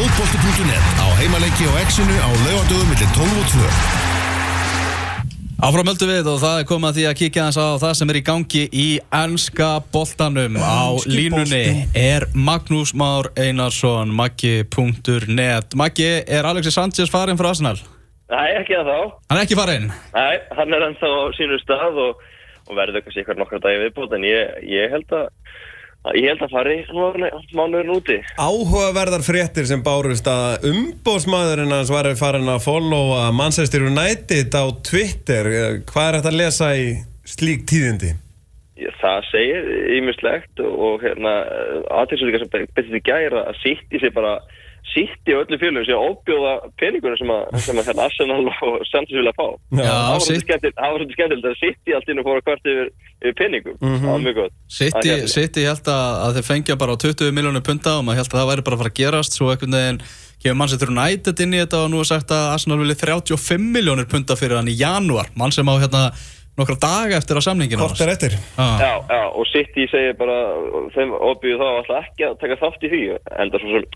fótbolti.net á heimalegi og exinu á laugadögum millir 12 og 2. Áfram höldu við og það er komið að því að kíkja þess á það sem er í gangi í ennska boltanum á línunni er Magnús Már Einarsson Maggi.net Maggi, er Alexis Sanchez farin frá Arsenal? Nei, ekki það þá. Hann er ekki farin? Nei, hann er ennþá á sínu stað og, og verður kannski eitthvað nokkra dagi viðbútt en ég, ég held að Ég held að fari mánuðurinn úti. Áhugaverðar fréttir sem bárust að umbósmaðurinn hans var farin að followa Manchester United á Twitter. Hvað er þetta að lesa í slík tíðindi? Það segir ímislegt og hérna aðtilsvöldingar sem betið í gæra að sitt í sig bara sitt í öllu fjölum sem óbjóða peningunum sem að, sem að hérna, Arsenal og Santos vilja fá. Já, það var svolítið skemmtilegt að sitt í allt inn og fóra hvert yfir, yfir peningum. Mm -hmm. Það var mjög gott. Sitt í held að, að þeir fengja bara á 20 miljónu punta og maður held að það væri bara að fara að gerast svo ekkert veginn kemur Manchester United inn í þetta og nú er sagt að Arsenal vilja 35 miljónur punta fyrir hann í janúar. Mann sem á hérna nokkra daga eftir á samninginu Hvort er eftir? Ah. Já, já, og City segir bara þeim óbygðu þá alltaf ekki að taka þátt í því en það er svo sem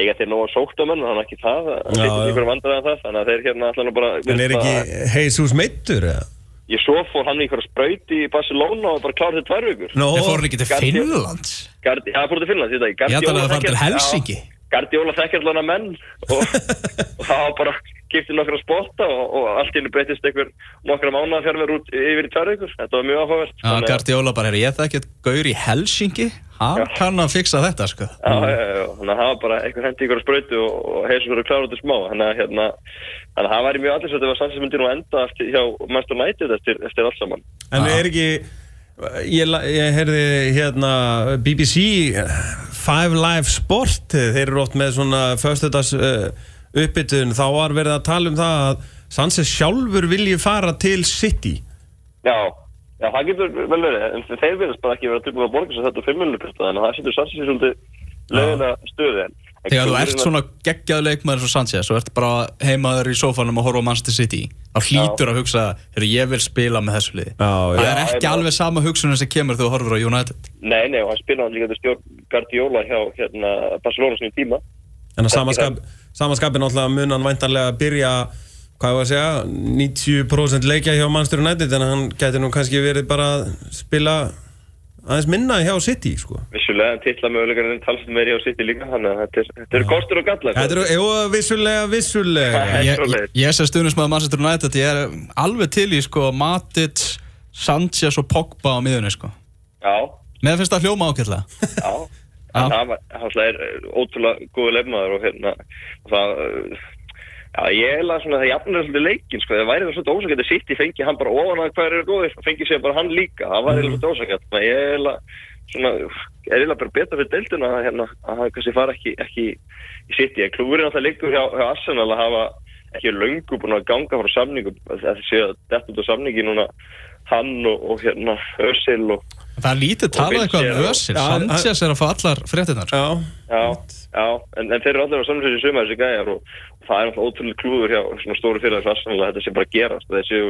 eiga til nóga sóktamenn þannig ekki það, það er einhverjum vandræðan það þannig að þeir hérna alltaf bara En er ekki Jesus meittur eða? Ég svo fór hann í einhverja sprauti í Barcelona og bara klárið tvær vikur Nó, no. fór hann ekki til Finnlands? Já, fór til Finnlands, ég ætla að það fara til Helsingi Gardiola þekkir alveg menn og, og það var bara kiptið nokkra spotta og, og allt ínum breytist einhver nokkra mánuða fjárverð út yfir í tverju ykkur þetta var mjög áhugavert. Já, Gardiola bara, ég þekkir gaur í Helsingi hann já. kann að fixa þetta sko. Já, já, já, þannig að það var bara einhver hendi ykkur spröytu og, og heilsum verið klára út í smá. Þannig að hérna, þannig að það væri mjög allir svo að þetta var sannsins og enda eftir, hjá Master United eftir, eftir allt saman. En er ekki Ég, ég heyrði hérna BBC Five Live Sport þeir eru ótt með svona förstöðars uh, uppbytun þá var verið að tala um það að Sanses sjálfur vilji fara til City. Já, já það getur vel verið. En þeir verðast bara ekki verið að tilbúið að borga sér þetta 5 miljonur pista þannig að það setur Sanses í svolítið löguna stöði Þegar þú ert svona geggjaðu leikmaður svo Sanchez og ert bara heimaður í sófanum og horfa á Manchester City þá hlýtur að hugsa, hér ég vil spila með þessu liði. Það er ekki já, alveg sama hugsunum sem kemur þegar þú horfur á United. Nei, nei, og hann spilaði líka til stjórn Guardiola hjá hérna, Barcelona sem í tíma. En að samanskapin alltaf munan væntanlega að byrja, hvað var að segja, 90% leikja hjá Manchester United en hann getur nú kannski verið bara að spila aðeins minna hjá City sko. Vissulega, tillamögulegar en talsum meiri á City líka þannig að þetta eru er kostur og gallar Þetta eru, jú, vissulega, vissulega. Ég, ég, ég sé að Manchester United ég er alveg til í sko Matic, Sanchez og Pogba á miðunni sko. Já. Mér finnst það hljóma ákveðlega Já, það er ótrúlega góði lefnaður og hérna það Já, ég held að það jafnir svolítið leikin, sko, það væri það svolítið ósakett að sitt í fengi hann bara ofan að hvað er góðir og fengi sér bara hann líka, það væri mm. svolítið ósakett, að ég held að svona, ég held að bara betra fyrir deildina að hérna, að það kannski fara ekki, ekki í sitt í, klúurinn alltaf líkur hjá, hjá Arsenal að hafa ekki löngu búin að ganga frá samningu, það sé að þetta út á samningi núna hann og, og hérna Össil og Það er lítið talað eitthvað um Össil, Sanchez er að fá allar fréttinnar Já, já, já en, en þeir eru allir á samfélagsins suma þessi gæjar og það er alltaf ótrúlega klúður hjá svona stóru Arsenal að þetta sé bara að gerast þessi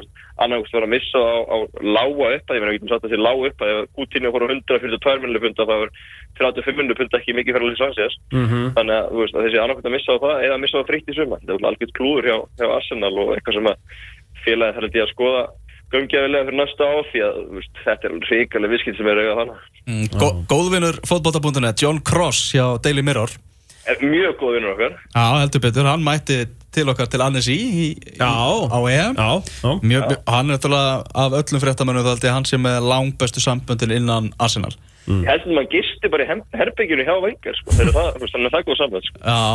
annarkvæmst var að missa á, á lága upp ég meina, við getum satt að þessi lága upp að ef fór á 142 miljónu punta þá er 35 miljónu punta ekki mikið fyrir að Sanchez. Mm -hmm. þannig að, veist, að þessi annarkvæmst að missa á það eða að missa á fritt í suma þetta er alveg klúður hjá, hjá Arsenal og eitthvað sem að félagi þarf að skoða gangjafilega fyrir næsta á því að veist, þetta er ríkilega viskilt sem er auðvitað þannig. Mm, Gó, góðvinnur fótballta.net, John Cross hjá Daily Mirror. Er mjög góðvinnur okkar. Já, heldur betur, hann mætti til okkar til Annecy á EM. Já, já. Mjög, já. Hann er náttúrulega af öllum fréttamönu þá hann sem er langt bestu sambundin innan Arsenal. Mm. Ég held að maður gisti bara í herbygginu hjá vengar sko, þegar það, þannig að það góð sambund sko. Já,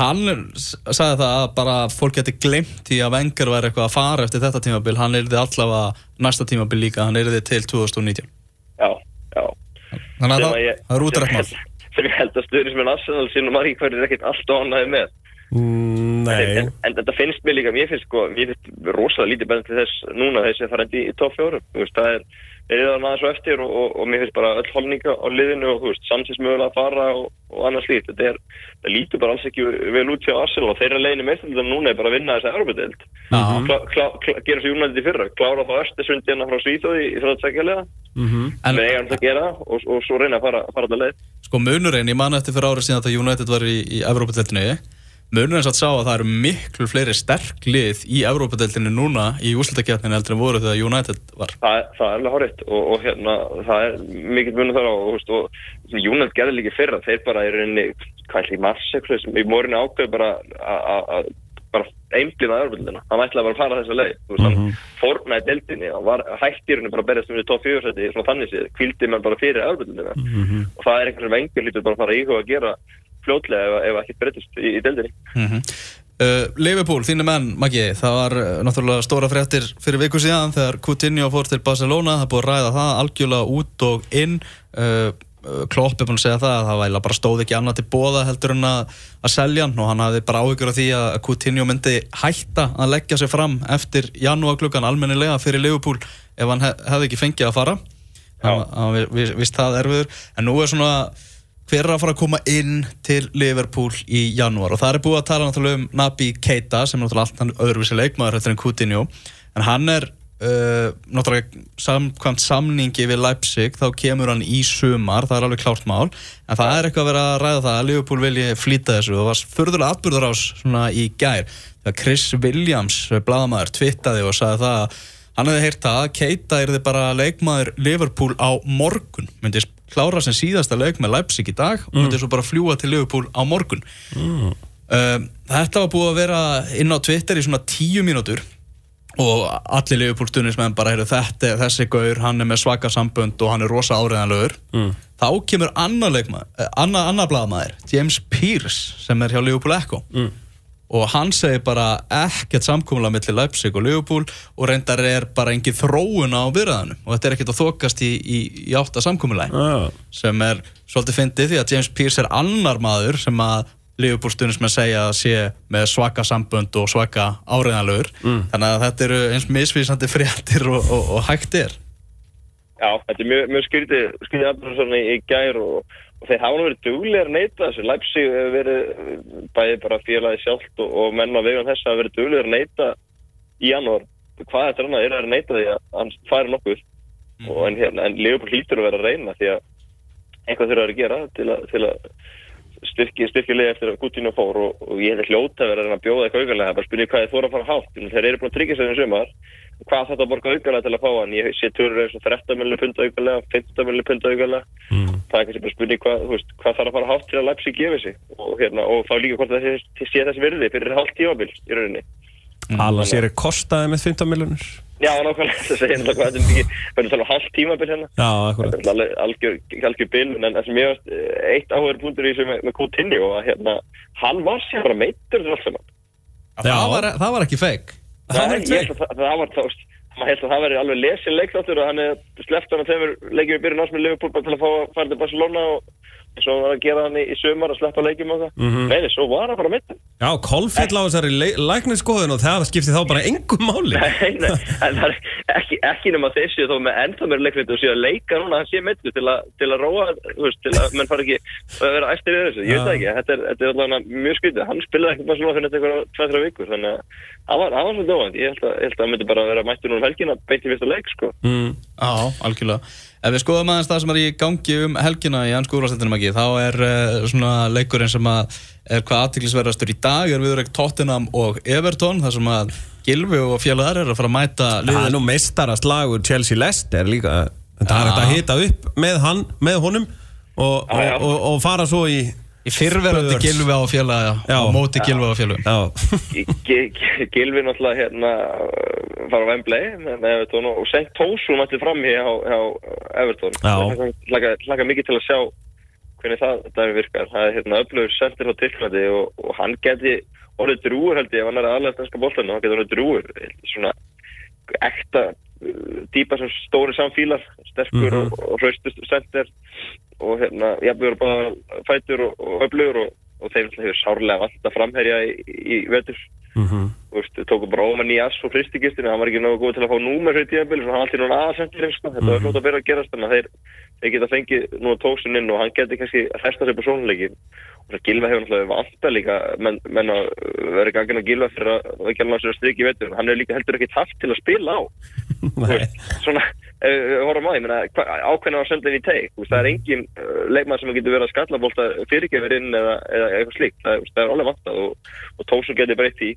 hann sagði það að bara fólk geti glemt í að vengar væri eitthvað að fara eftir þetta tímabil, hann er þið allavega næsta tímabil líka, hann er þið til 2019 Já, já. Þannig að það, það er útrætt mál. Sem ég held að er Arsenal sínum margir hverjir ekkert allt ánaði með. Mm, Nei. En, en, en þetta finnst mér líka, mér finnst sko, mér finnst rosalega lítið bæðin til þess núna þess að fara í, í topp fjórum, þannig aðeins og eftir og, og, og mér finnst bara öll holninga á liðinu og þú veist, Sanchez mögulega að fara og, og annars lít, þetta er, það lítur bara alls ekki vel út hjá Arsenal og þeirra leiðin í meðstöldan núna er bara að vinna þessa Europadild gera svo United í fyrra klára þá Östersundina frá Svíþóði í frá tsekkjalega En- við eigum það að gera og, og svo reyna að fara, fara alltaf leið. Sko munurinn, ég man eftir fyrir árið síðan að United var í, í Evrópadeildinni Munurinn satt sá að það eru miklu fleiri sterk lið í Evrópadeildinni núna í úslutakefninu heldur en voru þegar United var. Það, það er alveg horrið og, og hérna, það er mikill munum þar á og, og United gerði líka í fyrra þeir bara í rauninni, hvað er því mars í morinu ákveð bara að- að að- bara einblina öðrurbundina hann ætlaði bara að fara þessa leið þú veist, hann fórnaði deildinni hann var hægt í rauninni bara að berjast um því 4 seti svona þannig séð, kvildi mann bara fyrir öðrurbundina fljótlega ef, ekkert breytist í, í deildinni. Uh, Liverpool, þínu menn, Maggi það var uh, náttúrulega stóra fréttir fyrir viku síðan þegar Coutinho fór til Barcelona. Það búið að ræða það algjörlega út og inn. Uh, uh, Klopp er búin að segja það að það bara stóð ekki annað til bóða heldur en að, að selja hann og hann hafði bara áhyggjur af því að Coutinho myndi hætta að leggja sig fram eftir janúarklukkan almennilega fyrir Liverpool ef hann hef, hefði ekki fengið að fara. Hann, hann vi- vi- vist það erfiður. En nú er svona hver er að fara að koma inn til Liverpool í janúar? Og það er búið að tala náttúrulega um Nabi Keita sem er náttúrulega allt hann öðruvísi leikmaður þetta en Coutinho. En hann er uh, náttúrulega samkvæmt samningi við Leipzig þá kemur hann í sumar. Það er alveg klárt mál. En það er eitthvað að vera að ræða það að Liverpool vilji flýta þessu. Og það var furðulega atbyrður ás svona í gær. Þegar Chris Williams, bladamæður, twittaði og sagði það að hann hefði heyrt að Keita er þið bara leikmaður Liverpool á morgun myndi klára sem síðasta leik með Leipzig í dag og myndi svo bara fljúa til Liverpool á morgun. Um, þetta var búið að vera inn á Twitter í svona tíu mínútur og allir Liverpool stuðnismenn bara heyrðu þetta, er- þessi gaur, hann er með svaka sambönd og hann er rosa áriðanlegur mm. þá kemur annar leikmaður eh, annar, annar blaðmaður, James Pearce sem er hjá Liverpool Echo. Mm. Og hann segir bara ekkert samkúmulega millir Leipzig og Liverpool og reyndar er bara engin þróun á byrðanum og þetta er ekkert að þokast í, í, í átta samkúmulega Ah. sem er svolítið fyndið því að James Pearce er annar maður sem að Liverpool stundismenn segja að sé með svaka sambönd og svaka áriðanlegur mm. þannig að þetta eru eins misvísandi fréttir og, og, og hægt er Já, þetta er mjög, mjög skrítið, skrítið aðbjörn svona í, í gær og, og þeir hafa verið duglegir að neyta þessu. Leipzig hefur verið bæði bara félagi sjálft og, og menn á vegun þess hafa verið duglegir að neyta í janúar. Hvað þetta er annað? Er að neyta því að hann færi nokkuð. Og en, hérna, en Leopold hlýtur að vera að reyna því að eitthvað þurfa að gera til að, til að styrki, styrki liði eftir að Coutinho fór og, og ég hef hljóta að vera að að bjóða eitthvað augalega bara spynja hvað þið þóra að fara hátt. Þegar þeir eru búin að tryggja sig þeim sumar hvað þetta að borga augalega til að fá hann. Ég sé törur eins og 13 miljonir pund augalega 15 miljonir pund augalega Mm. það er kannski bara spurning hvað, veist, hvað þarf að fara hátt til að Leipzig gefi sig og, hérna, og þá líka hvort það sé, sé þessi virði fyrir hálft tímabil í rauninni. Alla sér er kostaði með 15 miljonur Já, nákvæmlega, það segir náttúrulega hvað þetta er mikið, við erum að tala um hálft tímabil hérna? Já, akkurat. Þetta er alveg algjör, algjör bilun en það sem ég veist, eitt áhugur punktur í þessu með, með Coutinho að hérna, hann var sér bara meittur til allt saman. Já. það, var, það var ekki feik Það held að það, var þá, veist, maður held að það veri alveg lesin leikþáttur og hann er sleppt hann að þeimur leikjum í byrjun ás með Liverpool bara til að fá að fara til Barcelona og svo var að gera hann í, í sömar að sleppa leikjum og það. Mhm. Nei, nei, svo var hann bara meittur. Já, kolfill á þessari læknisskoðun og það skipti þá bara engum máli Nei, nei, en það er ekki, ekki nema þessi þó með ennþá mér leikmyndu og sé að leika núna að hann sé meittur til, að- til að róa, þú veist, til að menn fara ekki að vera eftir í þessu. Ég veit það ekki, þetta er, þetta er allavega mjög skrítið. Hann spilaði ekki bara svona fyrir þetta eitthvað tveitra vikur, þannig að það var, það var svolítið óvænt. Ég held að, að hann myndi bara vera mættur núna um helgina beint Já. Ef við skoðum aðeins það sem er í gangi um helgina í ansku úrvarsleitinum ekki, þá er uh, svona leikurinn sem að er hvað aðtiklisverðastur í dag, er viðrögg Tottenham og Everton, þar sem að Gilvi og félagar er að fara að mæta Það er nú meistarast lagur Chelsea Leicester líka Það er hægt að hita upp með hann, með honum og, Já, já. og, og, og fara svo í Í fyrrverandi Spurs. Gilvi á félaga Já. og móti Gilvi á. Já, Gi- Gilvi náttúrulega hérna uh, fara á Wembley með Everton og Sent Tosu mætti fram hér hjá, hjá Everton. Hlaka, mikið til að sjá hvernig það dæmi virkar. Það er hérna öflugur sendir á Tyrklandi og, og hann geti orðið drúur held ég ef hann er aðlega stenska bóltan hann geti orðið drúur svona ekta uh, dýpa sem stóri samfílar sterkur Mhm. og, og hraustust sendir og hérna jafnvegur bara fætur og, og öflugur og, og þeir hefur sárlega að framherja í, í vetur Þú veist, við tókum bara Óman Nías og fristigistinu, hann var ekki náðu góð til að fá númer fyrir tíðanbili, svo hann alltaf núna aðsendir sko. þetta var flott að byrja að gerast, þannig að þeir, þeir geta fengið núna tóksin inn og hann geti kannski að festa sig på sónuleikin og það Gilva hefur náttúrulega vanta líka menn, menn að vera gangin að Gilva fyrir að það ekki alveg sér að stryki veitur hann hefur líka heldur ekki haft til að spila á. Veist, svona, horfum á því, ég meina, ákveðna senda inn í teik, það er engin uh, leikmann sem getur verið að skalla bólta fyrirgefur inn eða, eða eitthvað slíkt, það, það er alveg vantað og, og Tósun getur breytt í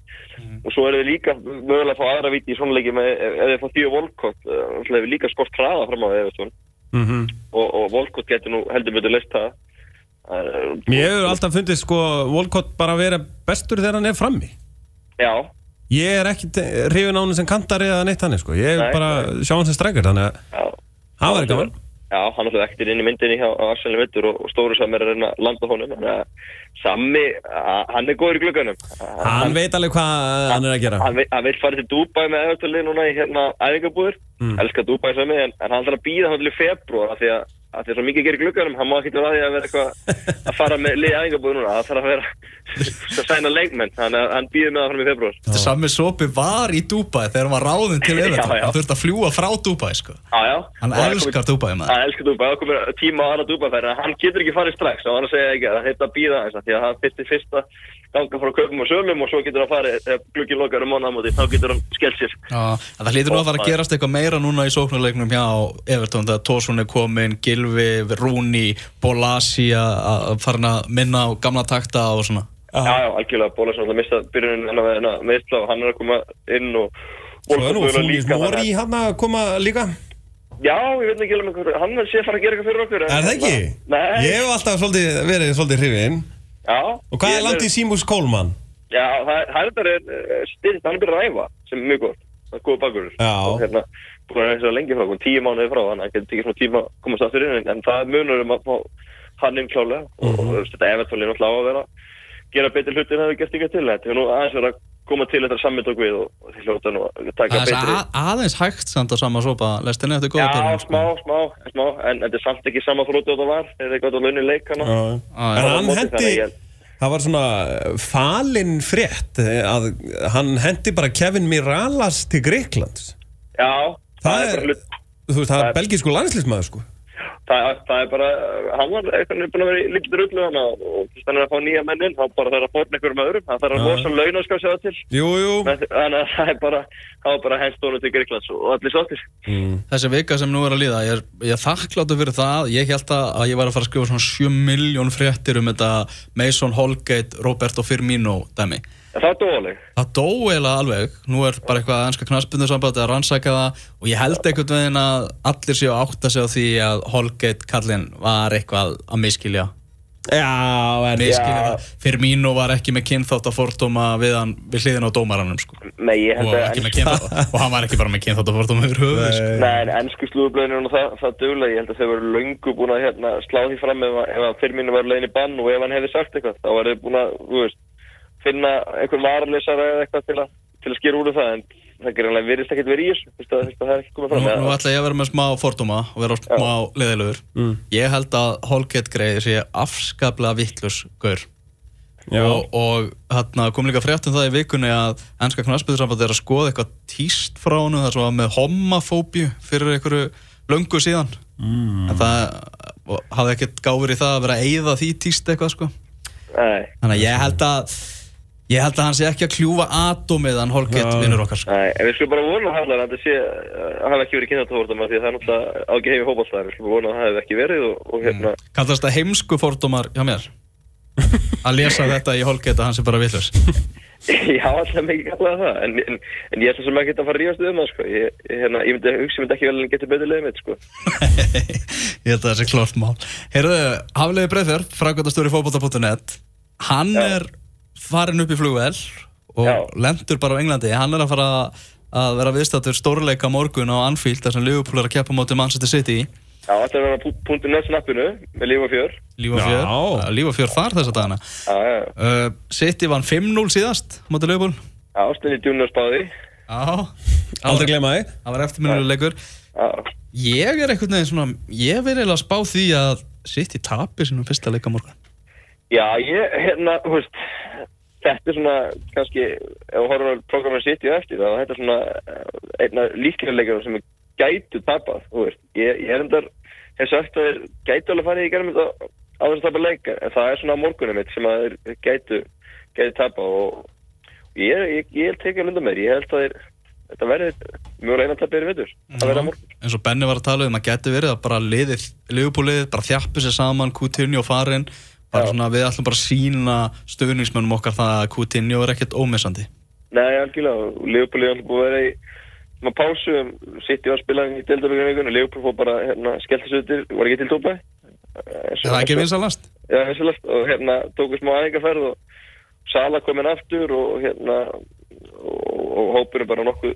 og svo er við líka mögulega að fá aðra viti í svona leiki með, ef ef þið fá Þíu Volkott, það er líka skort hraða fram á Evertón Mhm. og, og Volkott getur nú heldur betur leist það. Mér hefur alltaf fundið sko Volkott bara að vera bestur þegar hann er frammi. Já, Ég er ekki hrifin á hann sem kantari eða neitt hann sko. Ég er bara sjá hann sem strækir Þannig að það var gaman. Já, hann er ekkert inn í myndinni hjá Arsenal Vittur og, og stóru samir reyna að landa honum þannig að Sammi, a- hann er góður í glugganum. Hann veit alveg hvað hann er að gera. Hann, hann vil fara til Dubai með Evertónlið núna í hérna æfingabúður Mm. elskar Dubai sem en, en hann þarf að býða hann til februar því að, að því að svo mikið gerir glugganum hann má ekki vera að því að vera eitthvað að fara með lið æfingabúður núna það þarf að vera að sæna leikmenn þannig að hann býður með það fram í februar Þetta er sami sopi var í Dubai þegar hann var ráðinn til já. hann þurfti að fljúa frá Dubai sko. Já, já. hann Og það er elskar Dubai maður. Hann elskar Dubai, það komur tíma á aðra Dubai-færi hann getur ekki farið strax, það var að segja ekki að það að býða þess að því að það fyrst í fyrsta ganga frá kaupum og sölum og svo getur hann farið ef glukki lokar um mánaðamóti, þá getur hann skellt sér. Já, það hlýtur nú að fara að gerast eitthvað meira núna í sóknarleiknum hjá Evertón þegar Tósun er komin, Gilvi, Rúni, Bolasi að fara að minna á gamla takta og svona. Já, já, algjörlega, Bólas er alltaf mistað byrjunin hennar með hennar meðsla og hann er að koma inn og Svo er nú Mori þannig hann að koma líka. Að- Já, ég veit ekki alveg hvað, hann sé að fara að gera eitthvað fyrir okkur en- Er það ekki? Nei, Ég hef alltaf svolítið, verið svolítið hrifin já. Og hvað er langt í Símus Kólmann? Já, það er- það er þetta styrnt, hann er byrjað að æfa sem er mjög gott, það er góð bakurur og hérna, búin að reyna svo lengi frá, kom tíu mánuði frá að hann getur tekið svona tíma að komast aftur inn en, en það er munur um að fá hann inn klálega og, Mhm. og þú veist, þetta Evertón er náttúrulega á að vera gera betur hluti en það hefur gert ykkar til þetta er nú aðeins verið að koma til þetta sammittokk við og, og því hljóta nú að taka betri að, aðeins hægt samt að sama sopa lestinni eftir góða Já, byrjun sko. smá, smá, smá, en þetta er samt ekki sama þrótti og það var, þegar það gátt að launin leik hana. En já. hann hendi Það var svona eh, falin frétt eh, að hann hendi bara Kevin Miralas til Greiklands Já, Það það, er er- bara hlut, Þú veist, það Það er er- belgísku landslýsmaður sko það, það er bara, hann var eitthvað búin að vera í líkið rullu hana og þú veist, hann er að fá nýja menn inn, þá bara þarf að fórna einhverjum öðrum, það þarf að losa laun og sko að segja til. Jú, jú Þannig að það er bara, það var bara henst honum til Greiklands og allir sáttir. mm. Þessi vika sem nú er að líða, ég er, ég er þakkláttu fyrir það, ég held að, að ég var að fara að skrifa svona 7 miljón fréttir um þetta Mason Holgate, Roberto Firmino dæmi. Það er dóaleg. Það dó eiginlega alveg, nú er bara eitthvað ennska knaspindursamband að rannsaka það og ég held einhvern veginn að allir séu að átta sig á því að Holgate kallinn var eitthvað að miskilja. Já, en Miskilja Já. það. Firmino var ekki með kynþátt að fordóma við, hann, við hliðin á dómaranum sko. Nei, ég og, held að kynþátt, og hann var ekki bara með kynþátt að fordóma yfir höfuð sko. Nei, en ennsku slúðublöðinu og það, það duglega, ég held að þau voru löngu búin að hérna, slá því fram ef, að- ef að fyrminu var leiðin í bann og ef hann hefði sagt eitthvað, þá var þau búin að, þú veist, finna einhver varalysara eða eitthvað til að, til að skýra úr um það, en það gerðanlega virðist ekkert verið í þessu, þú veist að, það er ekki komið Nú, fram. nú ætla ég að vera með smá fordóma og vera smá leðilegur Mm. Ég held að Holgate greið sé afskaplega vittlus gaur Já. og, og hérna, kom líka frétt um það í vikunni að ennska knarsbyðursamband er að skoða eitthvað tíst frá honum þar sem var með homofóbíu fyrir einhverju löngu síðan mm. en það hafði ekkert gáfur í það að vera eyða því tíst eitthvað sko Nei, þannig að ég held að ég held að hann sé ekki að kljúfa atómið hann Holgate Já. vinnur okkar sko. nei, en við skulum bara vona hallar að þetta sé, að hafa ekki verið kynþáttafórtum því að það er náttúrulega ágæð hefur hópalstæðar, við skulum vona að það hefði ekki verið og, og hérna, Kallast það heimsku fordómar hjá mér að lesa þetta í Holgate að hann sé bara villus Já, alltaf mikið kallaði það, en, en, en ég ætla sem ekki að fara að ríðast um það, sko. Ég, hérna, ég myndi hugsa, ég myndi ekki vel en geta betur leiðið mitt, sko. Ég held að það sé klort mál Heyrðu, Hafliði Breiðfjörð, frækvæmtastur í fótbolta.net Hann Já. er farin upp í flugvel og Já. lendur bara á Englandi. Hann er að fara að vera viðstættur stórleika á morgun á Anfield þar sem Liverpool er að keppa móti Manchester City. Já, þetta er að vera punktu net snappinu með líf og fjör. Líf og fjör, Já. líf og fjör þar þessa dagana. Já, já, já. uh, City vann 5-0 síðast móti Liverpool. Já, ástinni djúnur spáði. Já, Aldrei glema því. það var eftirminnuleikur Já, Ég er einhvern veginn svona Ég verið eiginlega að spá því að City tapir sínum fyrsta leika á morgun. Já, ég, hérna, þú veist, þetta er svona kannski ef þú horfum að programmið sitt í eftir þá er þetta svona eh, einna líklega leikar sem er gætu tapað þú veist, ég, ég er endar hef sagt að þeir gætu alveg farið í gerðum þetta á þess að tapa leika, en það er svona morgunum mitt sem að þeir gætu gætu tapað og ég, ég, ég að lunda mér, ég held að þeir þetta verði mjög reyna að tapja það á morgun. eins og Benni var að tala um að geti verið að bara liðið, liðupúliðið, bara þjappi sér saman Coutinho og farin. Svona við ætlum bara að sína stöðningsmönnum okkar það að Coutinho er ekkert ómissandi. Nei, algjörlega, Leopold er alltaf búið að vera í maður pásu, sitt í að spila í deildaböggjum vikunni, Leopold fór bara hérna, skellt þessu yttir, var ekki til tópa Er það ekki vinsalast? Já, vissulegt, og hérna tóku smá æfingarferð og Sala kominn aftur og hérna og, og hópurinn bara nokkuð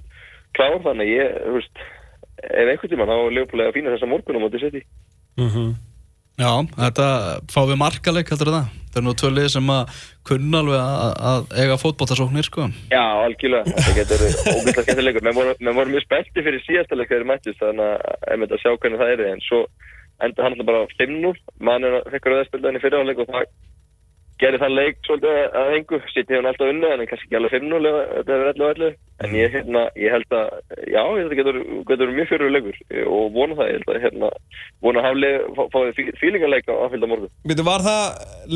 klár, þannig ég, þú veist ef einhvern tímann þá er Leopold að fína þessa morgun á móti sitt í Já, þetta fáum við markaleik heldur það? Það er nú tvö lið sem að kunna alveg að, að eiga fótbóltasóknir sko. Já, algjörlega, þetta getur ógæslega skemmtilegur. Menn voru, menn voru mjög spennti fyrir síðasta leik þegar mættist, þannig að ég myndi að sjá hvernig það er, en svo enda hann bara 5-0, mann er að fekk rauðarspildaðin í fyrirháleik og það gerir þann leik svolítið að engu, sitt hefur hann alltaf unnið, en kannski ekki alveg 5-0 ef þetta hefur 11-11, en ég, hérna, ég held að, já, að getur, getur mjög fyrir leikur og vona það, ég held að, hérna, vona að hafli fáið fílingarleik á fylgda morgun. Býtu, var það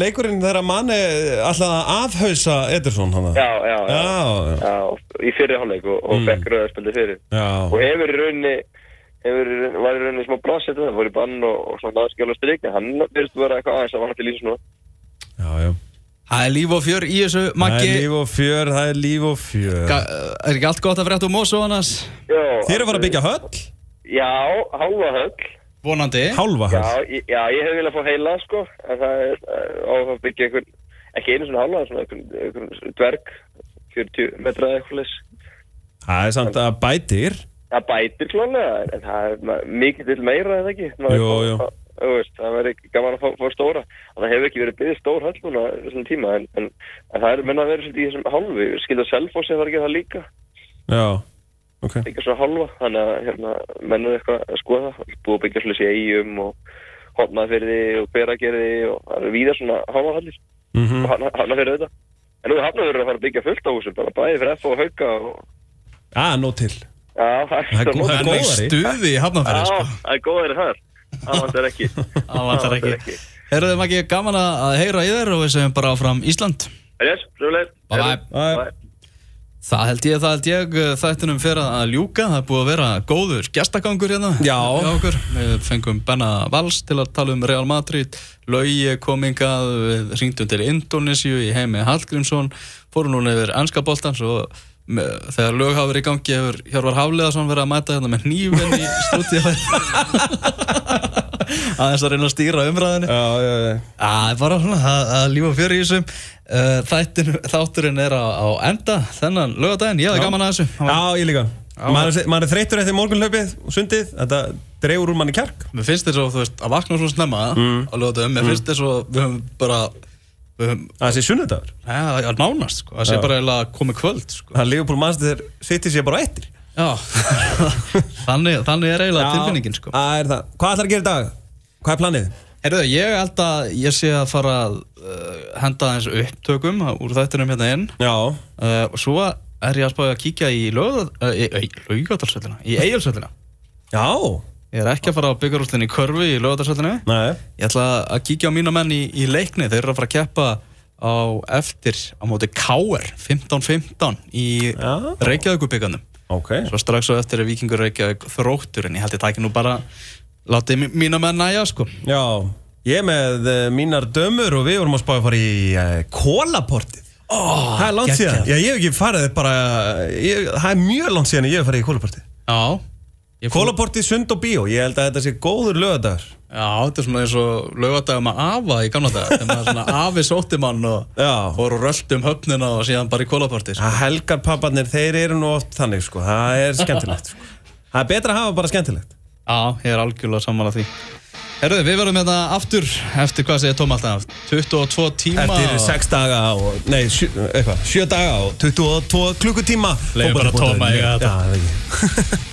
leikurinn þegar manni alltaf að afhausa Ederson hann? Já, já, já, Já, já. í fyrirháleik og, og Mm. fekk rauðarspildið fyrir. Og hefur í rauninni hefur, í rauninni- var í smá brasið það í bann og, og svona aðskjála strikni hann byrst að vera eitthvað aðeins að vana til lísa núna já, já. Það er líf og fjör í þessu Það Maggi er líf og fjör, það er líf og fjör. Ga- Er ekki allt gott að frétta um Mosó annars? já, Þið eru að fara að byggja höll? já, hálfa höll Vonandi Hálfa já, höll? ég- já, ég hef viljað fá heila sko en það er uh, á að byggja einhvern ekki einu svona hálfa, svona einhvern, einhvern dverg 40 metra eða eitthvað leys Það er samt að bætir. það bætir klálega en það er ma- mikið til meira eða ekki Jú, jú. Veist, það verður ekki gaman að fá, fá stóra. Og það hefur ekki verið byggð stór höll núna í þessum tíma en, en, en það er menna að vera svolítið í þessum hálfu. Skilja Selfoss eða var ekki það líka. Já, ok. byggja svo hálfa þannig að hérna, menn er eitthvað að skoða. Búið að byggja svolítið í eigum og hotnaðfyrði og hveragerði og það eru víða svona hálfa hallir. Mm og hafnafyrði þetta en nú er hafnafyrði að fara að byggja fullt á húsum bara bæði fyrir F og hauka og til. já, það er, Það er góðari. stuði í hafnafæri Já, sko það er góðari þar það vantar ekki. Það vantar ekki. Herðu þið Maggi, gaman að heyra í þér og við segjum bara áfram Ísland. Yes, söguleg Bye bye. Bye. Það held ég, það held ég þættinum fyrir að ljúka. Það er búið að vera góður gestagangur hérna Já. Við fengum Benna Valls til að tala um Real Madrid. Laugi komingað Við ringdum til Indonésiu í heimi Hallgrímsson. Fórum núna yfir ennska boltans og með, þegar lög hafa verið í gangi hefur Hjörvar Hafleðarsson verið að mæta hérna með hnífinn í stúdíu aðeins að reyna að stýra umræðinu Já, já, já. Það er bara svona, það það er líf og fjör í þessum þættin, Þátturinn er á, á enda þennan lögadaginn, ég hefði Já. gaman að þessu Já, ég líka. Maður er, þreyttur eftir morgunhlaupið og sundið. Þetta dreifur úr manni kjark. Mér finnst þess að, þú veist, að vakna svona snemma Mm. á lögadaginn, mér finnst þess að við höfum bara Það sé sunnudagur. það er nánast sko, það sé bara komið kvöld sko. Það er Liverpool Manchester City sé bara. Já, þannig, þannig er eiginlega tilfinningin sko. Er. Hvað ætlar að gera í dag? Hvað er planið? Herðu, ég held að ég sé að fara að uh, henda eins upptökum úr þættinum hérna inn uh, og svo er ég að spája að kíkja í laugadalsvöldina, í eigilsvöldina Já. Ég er ekki að fara á byggarústinni í körfi í laugadalsvöldinu Nei. Ég ætla að kíkja á mína menn í, í leikni Þeir eru að fara að keppa á eftir á móti K.R. 15-15 í Já. Reykjavíkubikarnum Ok. Svo strax á eftir er Víkingur Reykjavík þróttur en ég held ég taki nú bara látið mí- mína menn næja sko Já. Ég með uh, mínar dömur og við vorum að spája að fara í uh, kólaportið. oh, Það er langt síðan. Já, ég hef ekki farið bara, ég, það er mjög langt síðan ég hef farið í kólaportið. Já Kólaportið, sund og bíó, ég held að þetta sé góður lögadagur. Já, þetta er svona eins og laugadagum að afa í gamla dag þegar maður svona afi sótti mann og og röldi um höfnina og síðan bara í kólapartí sko. Helgar papparnir, þeir eru nú oft þannig sko, það er skemmtilegt sko. Það er betra að hafa bara skemmtilegt. Já, ég er algjörlega sammála því Herðu, við verðum hérna aftur eftir hvað segir Tóm alltaf 22 tíma Eftir og- 6 daga og, nei, sjö, eitthvað, 7 daga og 22 klukkutíma Leyfum bara Tóm að eiga þetta. Já, það